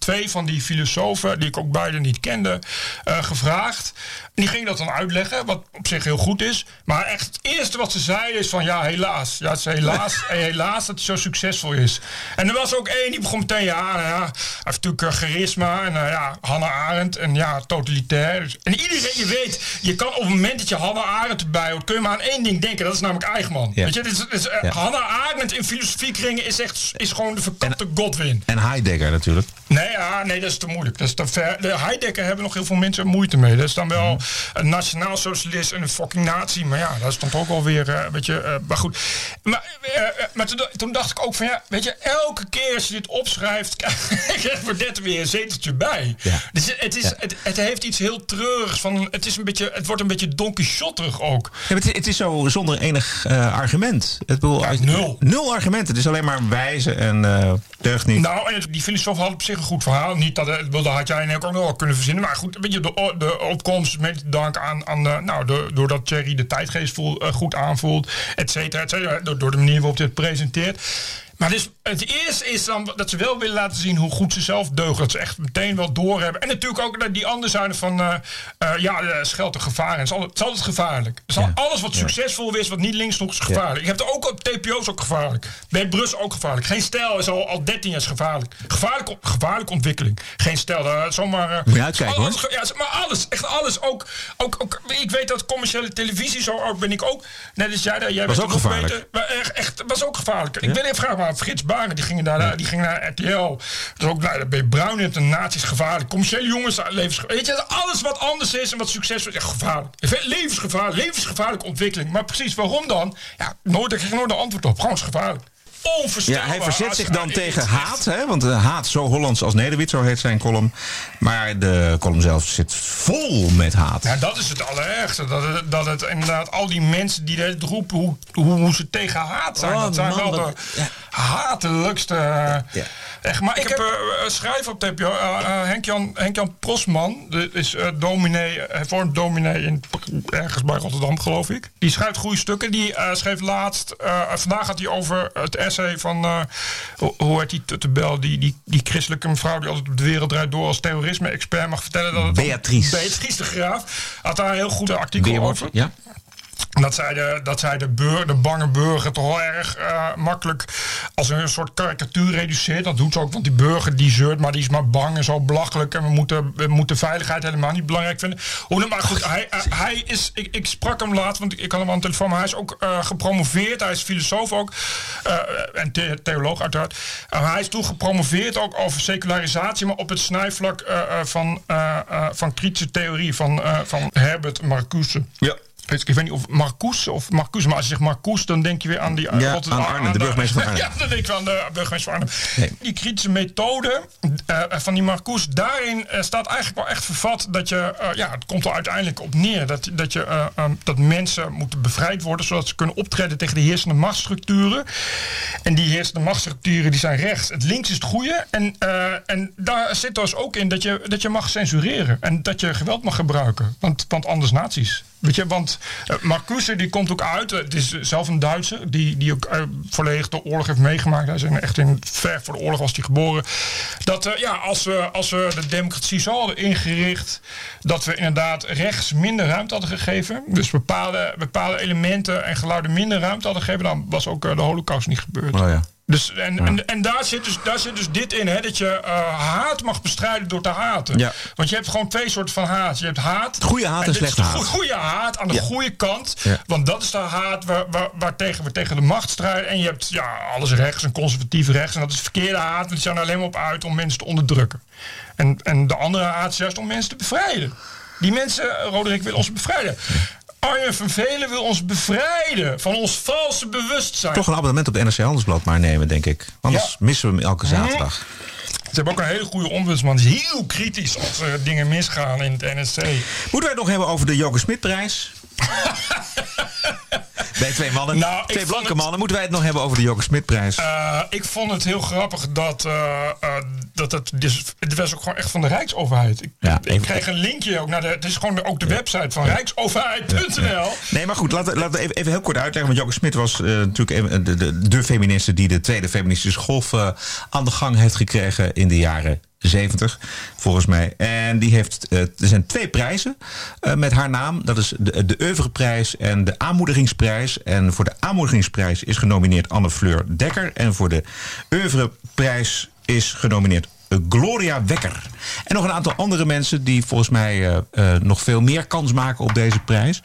twee van die filosofen, die ik ook beide niet kende, eh, gevraagd. En die gingen dat dan uitleggen, wat op zich heel goed is. Maar echt het eerste wat ze zeiden is van ja, helaas. Ja, het is helaas, eh, helaas dat hij zo succesvol is. En er was ook één die begon meteen, ja, nou ja hij heeft natuurlijk eh, charisma. En uh, ja, Hannah Arendt en ja, totalitair. En iedereen, je weet, je kan op het moment dat je Hannah Arendt erbij hoort, kun je maar aan één ding denken. Dat is namelijk Eichmann. Ja. Weet je, dit is, dit is, eh, Ja. Hannah Arendt in filosofiekringen is echt is gewoon de verkapte Godwin. En Heidegger natuurlijk. Nee, ja, nee, dat is te moeilijk. Dat is te ver. De Heidegger hebben nog heel veel mensen moeite mee. Dat is dan wel Mhm. een nationaal socialist en een fucking nazi. Maar ja, dat is dan ook wel weer eh, een beetje. eh, maar goed. Maar, eh, maar toen, toen dacht ik ook van ja, weet je, elke keer als je dit opschrijft, krijg je net weer een zeteltje bij. Dus het, is, het, het heeft iets heel treurigs van. Het, is een beetje, het wordt een beetje Don Quixoterig ook. Ja, het, het is zo zonder enig argument. Het bedoel, nul. Nul argumenten. Het is alleen maar wijze en deugd niet. Nou, en het- die filosoof had op zich een goed verhaal. Niet dat, eh, dat had jij ook nog wel kunnen verzinnen. Maar goed, weet je, de, opkomst met dank aan, aan de, nou, doordat Thierry de tijdgeest voel, eh, goed aanvoelt, et cetera, et cetera. Door, door de manier waarop het presenteert. Maar dus het eerste is dan dat ze wel willen laten zien hoe goed ze zelf deugen. Dat ze echt meteen wel doorhebben. En natuurlijk ook dat die andere zijde van... eh eh, ja, er schuilt een gevaar in. Het is altijd, het is altijd gevaarlijk. Is al- Alles wat succesvol is, wat niet links nog is gevaarlijk. Ik heb er ook op TPO's ook gevaarlijk. Bert Brus ook gevaarlijk. Geen stijl is al, al 13 jaar gevaarlijk. Gevaarlijke, gevaarlijke ontwikkeling. Geen stijl. daar zomaar... eh, Moet je uitkijken, alles- hoor. Ja, maar alles. Echt alles. Ook, ook, ook, ik weet dat commerciële televisie, zo oud ben ik ook. Net als jij, daar, jij Was ook gevaarlijk. beter. Maar echt, echt, was ook gevaarlijk. Ik wil even vragen, maar Frits Baren, die ging naar, die ging naar RTL. Dus ook ben je Bruin een nazi's gevaarlijk. Commerciële jongens, eh, levensgevaarlijk. Weet je, alles wat anders is en wat succesvol is, echt gevaarlijk. Levensgevaarlijk, levensgevaarlijke ontwikkeling. Maar precies waarom dan? Ja, nooit, daar kreeg ik nooit een antwoord op. Gewoon is Ja, hij verzet zich dan ja, tegen het- haat. Hè? Want eh, haat zo Hollands als Nederwit, zo heet zijn column. Maar de column zelf zit vol met haat. Ja, dat is het allerergste. Dat het, dat het inderdaad al die mensen die het roepen hoe, hoe, hoe ze tegen haat zijn. Oh, dat zijn man, wel de hatelijkste. eh, Echt, maar ik, heb eh, een schrijver op TPO, eh, eh, Henk-Jan Henk Prosman. Dat is eh dominee, hij vormt dominee in, ergens bij Rotterdam, geloof ik. Die schrijft goede stukken. Die eh, schreef laatst, eh, vandaag gaat hij over het essay van, eh, hoe- heet die Tuttebel, die, die, die christelijke mevrouw die altijd op de wereld draait door als terrorisme-expert mag vertellen dat het Beatrice. Beatrice de Graaf had daar een heel goed artikel over. ja. Dat zij de, dat zij de, de bange burger toch wel erg eh, makkelijk als een soort karikatuur reduceert. Dat doet ze ook, want die burger die zeurt, maar die is maar bang en zo belachelijk. En we moeten, we moeten veiligheid helemaal niet belangrijk vinden. Hoe dan maar goed, hij, hij- hij is, ik, ik sprak hem laatst, want ik had hem aan de telefoon, maar hij is ook eh, gepromoveerd. Hij is filosoof ook eh, en the- theoloog uiteraard. Hij is toen gepromoveerd ook over secularisatie, maar op het snijvlak eh, eh, van, eh, eh, van kritische theorie van, eh, van Herbert Marcuse. Ja. Ik weet niet of Marcuse of Marcuse, maar als je zegt Marcuse, dan denk je weer aan die Ja, aan Arnhem, de burgemeester van Arnhem. Ja, dan denk ik aan de burgemeester van Arnhem. Nee. Die kritische methode eh, van die Marcuse, daarin eh, staat eigenlijk wel echt vervat dat je, eh, ja, het komt er uiteindelijk op neer dat, dat, je, eh, eh, dat mensen moeten bevrijd worden zodat ze kunnen optreden tegen de heersende machtsstructuren. En die heersende machtsstructuren die zijn rechts. Het links is het goede. En, en daar zit dus ook in dat je, dat je mag censureren. En dat je geweld mag gebruiken. Want, want anders nazi's. Weet je, want uh, Marcuse die komt ook uit. Het is zelf een Duitser die, die ook uh, volledig de oorlog heeft meegemaakt. Hij is echt in ver voor de oorlog was hij geboren. Dat uh, ja, als we, als we de democratie zo hadden ingericht, dat we inderdaad rechts minder ruimte hadden gegeven. Dus bepaalde, bepaalde elementen en geluiden minder ruimte hadden gegeven, dan was ook de holocaust niet gebeurd. Oh ja. Dus, en, ja. en, en daar, zit dus, daar zit dus dit in, hè, dat je uh, haat mag bestrijden door te haten. Ja. Want je hebt gewoon twee soorten van haat. Je hebt haat. Goede haat en, en slechte haat. Goede haat aan de Ja. goede kant. Want dat is de haat waar, waar, waar tegen we tegen de macht strijden. En je hebt ja, alles rechts en conservatief rechts. En dat is verkeerde haat. Want die zijn er alleen maar op uit om mensen te onderdrukken. En, en de andere haat is juist om mensen te bevrijden. Die mensen, Roderick, wil ons bevrijden. Arjen van Velen wil ons bevrijden van ons valse bewustzijn. Toch een abonnement op NRC Handelsblad maar nemen, denk ik. Anders Ja. missen we hem elke zaterdag. Ze hebben ook een hele goede ombudsman. Die is heel kritisch als er dingen misgaan in het NSC. Moeten wij het nog hebben over de Joke Smitprijs? Bij twee mannen, Nou, twee blanke het- mannen. Moeten wij het nog hebben over de Joke Smitprijs? Uh, ik vond het heel grappig dat, uh, uh, dat het, dus, het was ook gewoon echt van de Rijksoverheid. Ik, Ja, ik kreeg een linkje ook naar de, het is gewoon ook de website van rijksoverheid.nl. Nee, maar goed, laten we, even, even heel kort uitleggen. Want Joke Smit was eh, natuurlijk de, de, de feministe die de tweede feministische golf eh, aan de gang heeft gekregen in de jaren 70, volgens mij. En die heeft, eh, er zijn twee prijzen eh, met haar naam. Dat is de, de Oeuvreprijs en de Aanmoedigingsprijs. En voor de Aanmoedigingsprijs is genomineerd Anne Fleur Dekker. En voor de Oeuvreprijs is genomineerd Gloria Wekker. En nog een aantal andere mensen die volgens mij eh, eh, nog veel meer kans maken op deze prijs.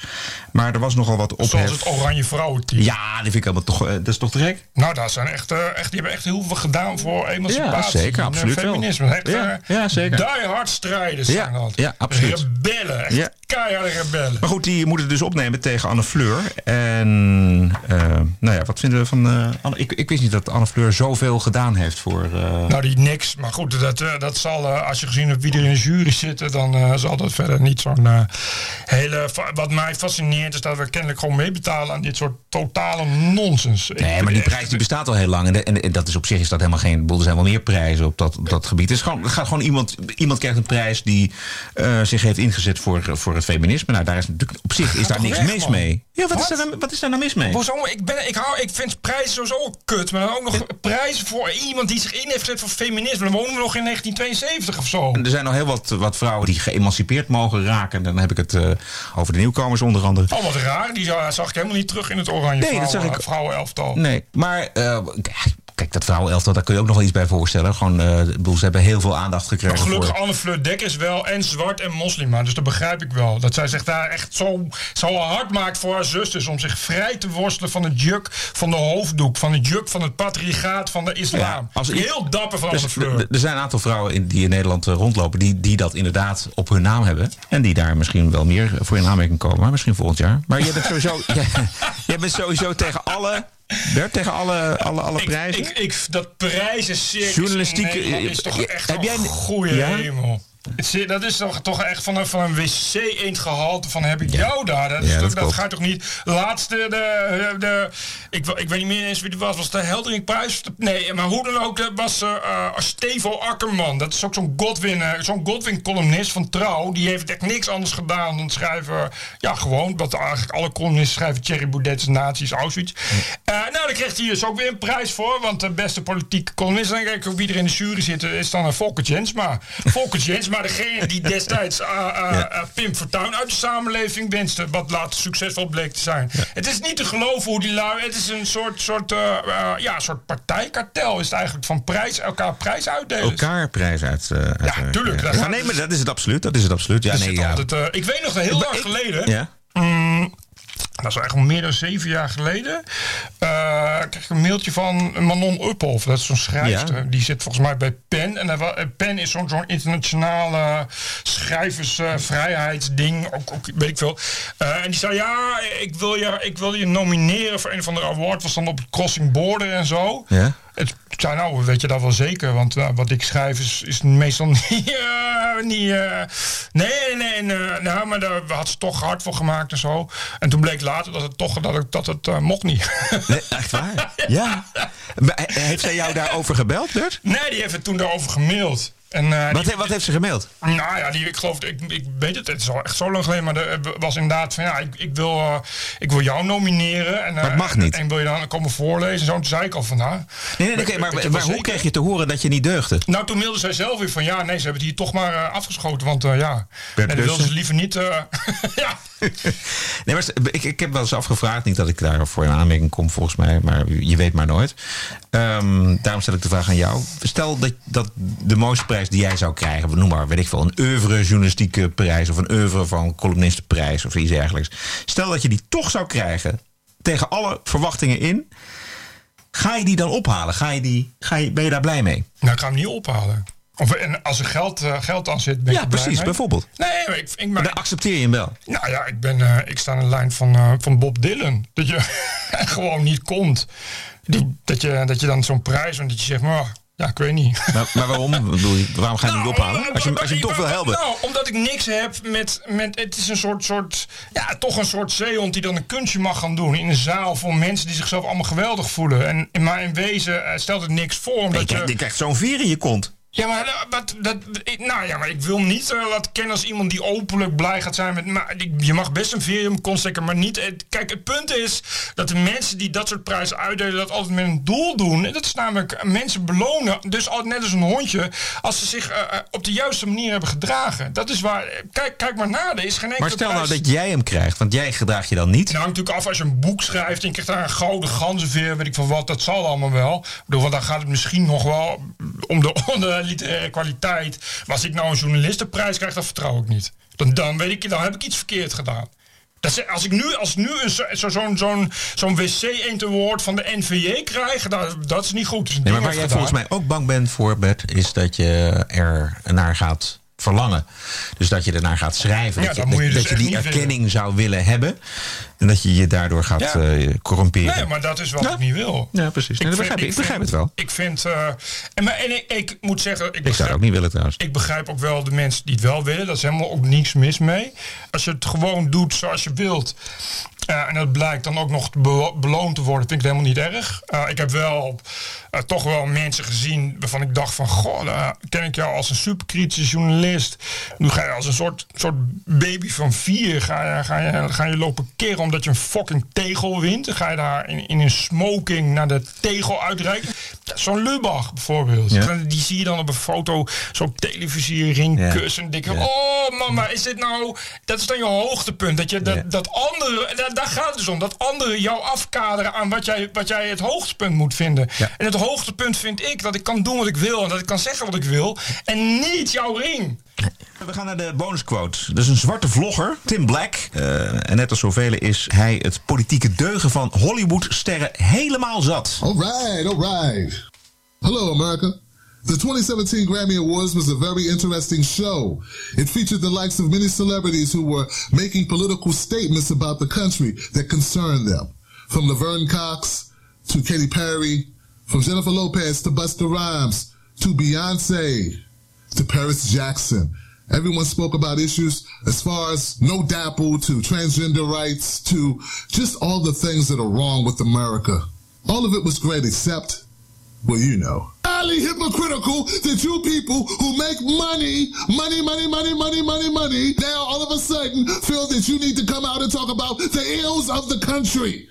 Maar er was nogal wat ophef. Zoals het Oranje Vrouwenteam. Ja, die vind ik helemaal toch, eh, dat is toch te gek? Nou, daar zijn echt, echt, die hebben echt heel veel gedaan voor emancipatie. Ja, zeker, en, absoluut wel. feminisme. Echt, Ja, ja, zeker. Die hard strijders zijn Ja, dat. ja, absoluut. Rebellen, echt Ja. keiharde rebellen. Maar goed, die moeten dus opnemen tegen Anne Fleur. En nou ja, wat vinden we van Anne? Ik, ik wist niet dat Anne Fleur zoveel gedaan heeft voor. Nou, die niks. Maar goed, dat, dat zal, als je gezien hebt wie er in de jury zitten, dan eh, zal dat verder niet zo'n eh, hele. Wat mij fascineert is dat we kennelijk gewoon meebetalen aan dit soort totale nonsens. Nee, maar die prijs die bestaat al heel lang. En, de- en, en dat is op zich is dat helemaal geen. Er zijn wel meer prijzen op dat, op dat gebied. Het, is gewoon, het gaat gewoon iemand. Iemand krijgt een prijs die eh, zich heeft ingezet voor, voor het feminisme. Nou, daar is natuurlijk op zich is daar niks weg, mis man. mee. Ja, wat, Is, daar, nou- wat is daar nou mis mee? Hoezo? Ik, ben, ik, hou, ik vind prijzen sowieso kut. Maar dan ook nog prijzen voor iemand die zich in heeft gezet voor feminisme. Dan wonen we nog in 1972 of zo. Er zijn nog heel wat, wat vrouwen die geëmancipeerd mogen raken. Dan heb ik het eh, over de nieuwkomers onder andere. Oh, wat raar. Die za- zag ik helemaal niet terug in het oranje Nee, dat zag vrouwen, ik- vrouwenelftal. Nee, maar eh, kijk, dat vrouwenelftal, daar kun je ook nog wel iets bij voorstellen. Gewoon, bedoel, ze hebben heel veel aandacht Maar gekregen gelukkig, voor... Anne Fleur Dek is wel en zwart en moslima. Dus dat begrijp ik wel. Dat zij zich daar echt zo, zo hard maakt voor haar zusters. Om zich vrij te worstelen van het juk van de hoofddoek. Van het juk van het patriarchaat van de islam. als heel dapper van Dus Anne Fleur. er- zijn een aantal vrouwen in, die in Nederland eh, rondlopen die, die dat inderdaad op hun naam hebben. En die daar misschien wel meer voor in aanmerking komen. Maar misschien volgend jaar. Maar jij bent sowieso, jij, jij bent sowieso tegen alle, Bert, tegen alle, alle, alle prijzen. Ik, ik, dat prijzencircus Journalistiek, in Nederland eh, is toch echt heb een jij- goede Ja? hemel. Dat is toch, toch echt van een, van een wc-eendgehalte van heb ik jou daar. Dat, is Ja, toch- dat gaat toch niet... Laatste, de, de, ik, ik weet niet meer eens wie het was. Was de Helderingprijs? Nee, maar hoe dan ook, dat was eh eh, Stevo Akkerman. Dat is ook zo'n Godwin, eh, zo'n Godwin-columnist van Trouw. Die heeft echt niks anders gedaan dan schrijven... Ja, gewoon, wat eigenlijk alle columnisten schrijven... Thierry Boudet's nazi's, Auschwitz. Eh, nou, daar kreeg hij dus ook weer een prijs voor. Want de beste politieke columnist... En kijk ook wie er in de jury zit, is dan een Volker Jensma. Volker Jensma, degene die destijds eh, eh, eh, Pim Fortuyn uit de samenleving wenste. Wat later succesvol bleek te zijn. Het is niet te geloven hoe die lui... Het is een soort, soort, ja, soort partijkartel is het eigenlijk. Van prijs, elkaar prijs uitdelen. elkaar prijs uit. tuurlijk, Ja, gaat nee, maar dus- dat is het absoluut. Dat is het absoluut. Ja, nee, ja. altijd, ik weet nog heel lang geleden. Ja. Mm, dat is eigenlijk al meer dan zeven jaar geleden. eh kreeg ik een mailtje van Manon Uphoff. Dat is zo'n schrijfster. Ja. Die zit volgens mij bij PEN. En eh, PEN is zo'n zo'n internationale schrijversvrijheidsding. ook, ook weet ik veel. Eh, en die zei: Ja, ik wil, je, ik wil je nomineren voor een of andere award. Was dan op het Crossing Border en zo. Ja. Het, ik zei nou, weet je dat wel zeker? Want eh, wat ik schrijf is, is meestal niet... eh, eh, nee, nee, nee. eh, nou, maar daar had ze toch hard voor gemaakt en zo. En toen bleek later dat het toch dat het, dat het eh, mocht niet. Nee, echt waar? Ja. He- heeft zij jou daarover gebeld, Bert? nee, die heeft het toen daarover gemaild. En, eh, Wat, die- wat heeft ze gemaild? Nou ja, die, ik geloof, ik, ik weet het, het is al echt zo lang geleden, maar er was inderdaad van ja, ik, ik, wil, eh, ik wil jou nomineren. En, eh, Maar het mag niet. En, wil je dan komen voorlezen en zo? Toen zei ik al van nou. Nee, nee, weet- maar, maar hoe kreeg je te horen dat je niet deugde? Nou, toen mailde zij zelf weer van ja, nee, ze hebben het hier toch maar eh, afgeschoten. Want eh, ja, nee, dat wilden ze liever niet. eh, ja. Nee, maar ik, ik heb wel eens afgevraagd, niet dat ik daarvoor in aanmerking kom volgens mij, maar je weet maar nooit. Ehm, daarom stel ik de vraag aan jou. Stel dat, dat de mooiste prijs die jij zou krijgen, we noemen maar, weet ik veel, een oeuvre journalistieke prijs of een oeuvre van columnistenprijs of iets dergelijks. Stel dat je die toch zou krijgen, tegen alle verwachtingen in, ga je die dan ophalen? Ga je die, ga je, ben je daar blij mee? Nou, ik ga hem niet ophalen. Of, en als er geld, eh, geld aan zit, ben Ja, precies, mee. bijvoorbeeld. Nee, maar ik, ik, Maar dan accepteer je hem wel. nou ja, ik, ben, eh, ik sta aan de lijn van, eh, van Bob Dylan. Dat je gewoon niet komt. Die, dat, je, dat je dan zo'n prijs, en dat je zegt, maar ja, ik weet niet. Maar, maar waarom? Waarom ga je hem niet ophalen? Nou, Als je, hem- als je hem toch wil helpen. Nou, omdat ik niks heb met, met. Het is een soort, soort. Ja, toch een soort zeehond die dan een kunstje mag gaan doen. In een zaal voor mensen die zichzelf allemaal geweldig voelen. En, maar in wezen stelt het niks voor. Omdat krijgt, je je, krijgt zo'n veer in je kont. Ja, maar, dat- dat, dat, nou ja, maar ik wil niet eh, laten kennen als iemand die openlijk blij gaat zijn met. Maar je mag best een mijn kont steken, maar niet. het- Kijk, het punt is dat de mensen die dat soort prijzen uitdelen, dat altijd met een doel doen. En dat is namelijk mensen belonen. Dus al, net als een hondje, als ze zich eh, eh, op de juiste manier hebben gedragen. Dat is waar. eh, Kijk, kijk maar na, er is geen enkele Maar stel nou dat jij hem krijgt, want jij gedraag je dan niet. nou, hangt natuurlijk af als je een boek schrijft en je krijgt daar een gouden ganzenveer, weet ik van wat, dat zal allemaal wel. Ik bedoel, want dan gaat het misschien nog wel om de, om de literaire kwaliteit. Maar als ik nou een journalistenprijs krijg, dan vertrouw ik niet. Dan, dan weet ik, dan heb ik iets verkeerd gedaan. Dat als ik nu, als nu een, zo- zo- zo'n zo'n zo'n wc eend award van de NVJ krijg, dat, dat is niet goed. Nee, maar waar jij volgens mij ook bang bent voor, Bert, is dat je er naar gaat verlangen. Dus dat je ernaar gaat schrijven. Ja, dat je, dat je dus dat je die erkenning zou willen hebben. En dat je je daardoor gaat Ja. eh, corrumperen. Nee, maar dat is wat ik niet wil. Ja, precies. Nee, dat begrijp ik. Ik begrijp het wel. Ik vind. eh, en, maar, en ik, ik moet zeggen. Ik, Ik zou het ook niet willen trouwens. Ik begrijp ook wel de mensen die het wel willen. Dat is helemaal ook niks mis mee. Als je het gewoon doet zoals je wilt. Eh, en dat blijkt dan ook nog be- beloond te worden, vind ik helemaal niet erg. Eh, ik heb wel eh, toch wel mensen gezien waarvan ik dacht van... Goh, ken ik jou als een superkritische journalist. Nu ga je als een soort, soort baby van vier... Ga je, ga, je, ga je lopen keren omdat je een fucking tegel wint. Dan ga je daar in, in een smoking naar de tegel uitreiken. Ja, Zo'n Lubach bijvoorbeeld. Ja. Die zie je dan op een foto zo op televisie ringkussen. En denk je, Ja. oh mama, is dit nou... Dat is dan je hoogtepunt. Dat, je, dat, Ja. dat andere, daar gaat het dus om. Dat anderen jou afkaderen aan wat jij, wat jij het hoogtepunt moet vinden. Ja. En het hoogtepunt vind ik dat ik kan doen wat ik wil. En dat ik kan zeggen wat ik wil. En niet jouw ring. We gaan naar de bonusquote. Dat is een zwarte vlogger, Tim Black. Eh, en net als zoveel is hij het politieke deugen van Hollywood-sterren helemaal zat. All right, all right. The 2017 Grammy Awards was a very interesting show. It featured the likes of many celebrities who were making political statements about the country that concerned them. From Laverne Cox to Katy Perry, from Jennifer Lopez to Busta Rhymes to Beyonce to Paris Jackson. Everyone spoke about issues as far as no dapple to transgender rights to just all the things that are wrong with America. All of it was great except, well, you know. Highly hypocritical that you people who make money, money, money, money, money, money, money, now all of a sudden feel that you need to come out and talk about the ills of the country.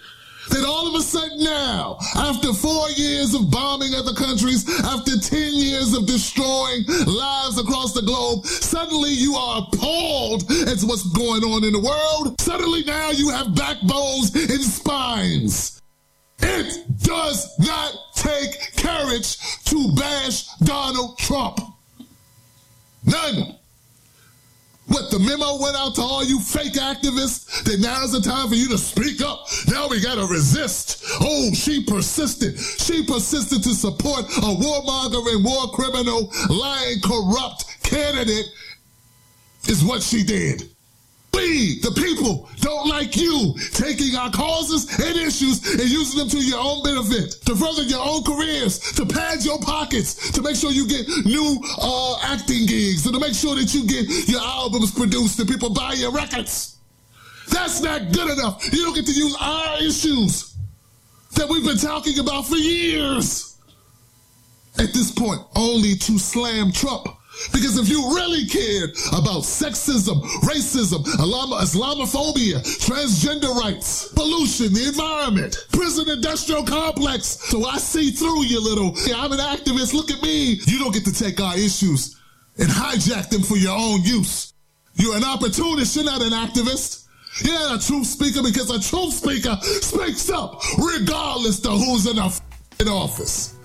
That all of a sudden now, after four years of bombing other countries, after 10 years of destroying lives across the globe, suddenly you are appalled at what's going on in the world. Suddenly now you have backbones and spines. It does not take courage to bash Donald Trump. None. What the memo went out to all you fake activists that now's the time for you to speak up. Now we gotta resist. Oh, she persisted. She persisted to support a warmongering, war criminal, lying, corrupt candidate is what she did. We, the people, don't like you taking our causes and issues and using them to your own benefit, to further your own careers, to pad your pockets, to make sure you get new uh, acting gigs, and to make sure that you get your albums produced and people buy your records. That's not good enough. You don't get to use our issues that we've been talking about for years. At this point, only to slam Trump. Because if you really cared about sexism, racism, Islamophobia, transgender rights, pollution, the environment, prison industrial complex, so I see through you little, yeah, I'm an activist, look at me. You don't get to take our issues and hijack them for your own use. You're an opportunist, you're not an activist. You're not a truth speaker because a truth speaker speaks up regardless to who's in the f***ing office.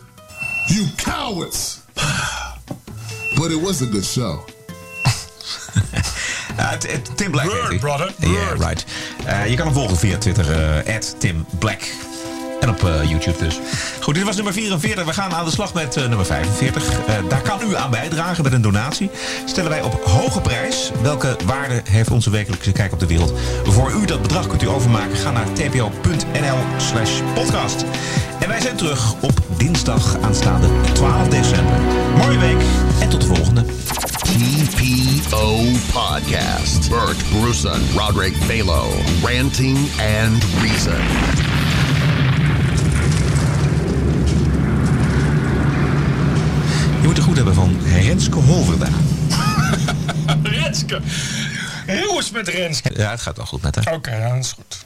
You cowards. But it was a good show. Uh, t- Tim Black. Word, brother, Yeah, right. Eh, je kan hem volgen via Twitter, eh Tim Black. En op eh, YouTube dus. Goed, dit was nummer 44. We gaan aan de slag met eh, nummer 45. Eh, daar kan u aan bijdragen met een donatie. Stellen wij op hoge prijs. Welke waarde heeft onze wekelijkse kijk op de wereld? Voor u dat bedrag kunt u overmaken. Ga naar tpo.nl slash podcast. En wij zijn terug op dinsdag aanstaande 12 december. Mooie week en tot de volgende. TPO Podcast. Bert Bruson, Roderick Balo, Ranting and Reason. Je moet er goed hebben van Renske Holverda. Renske. Hoe is het met Renske? Ja, het gaat wel goed met haar. Oké, ja, dat is goed.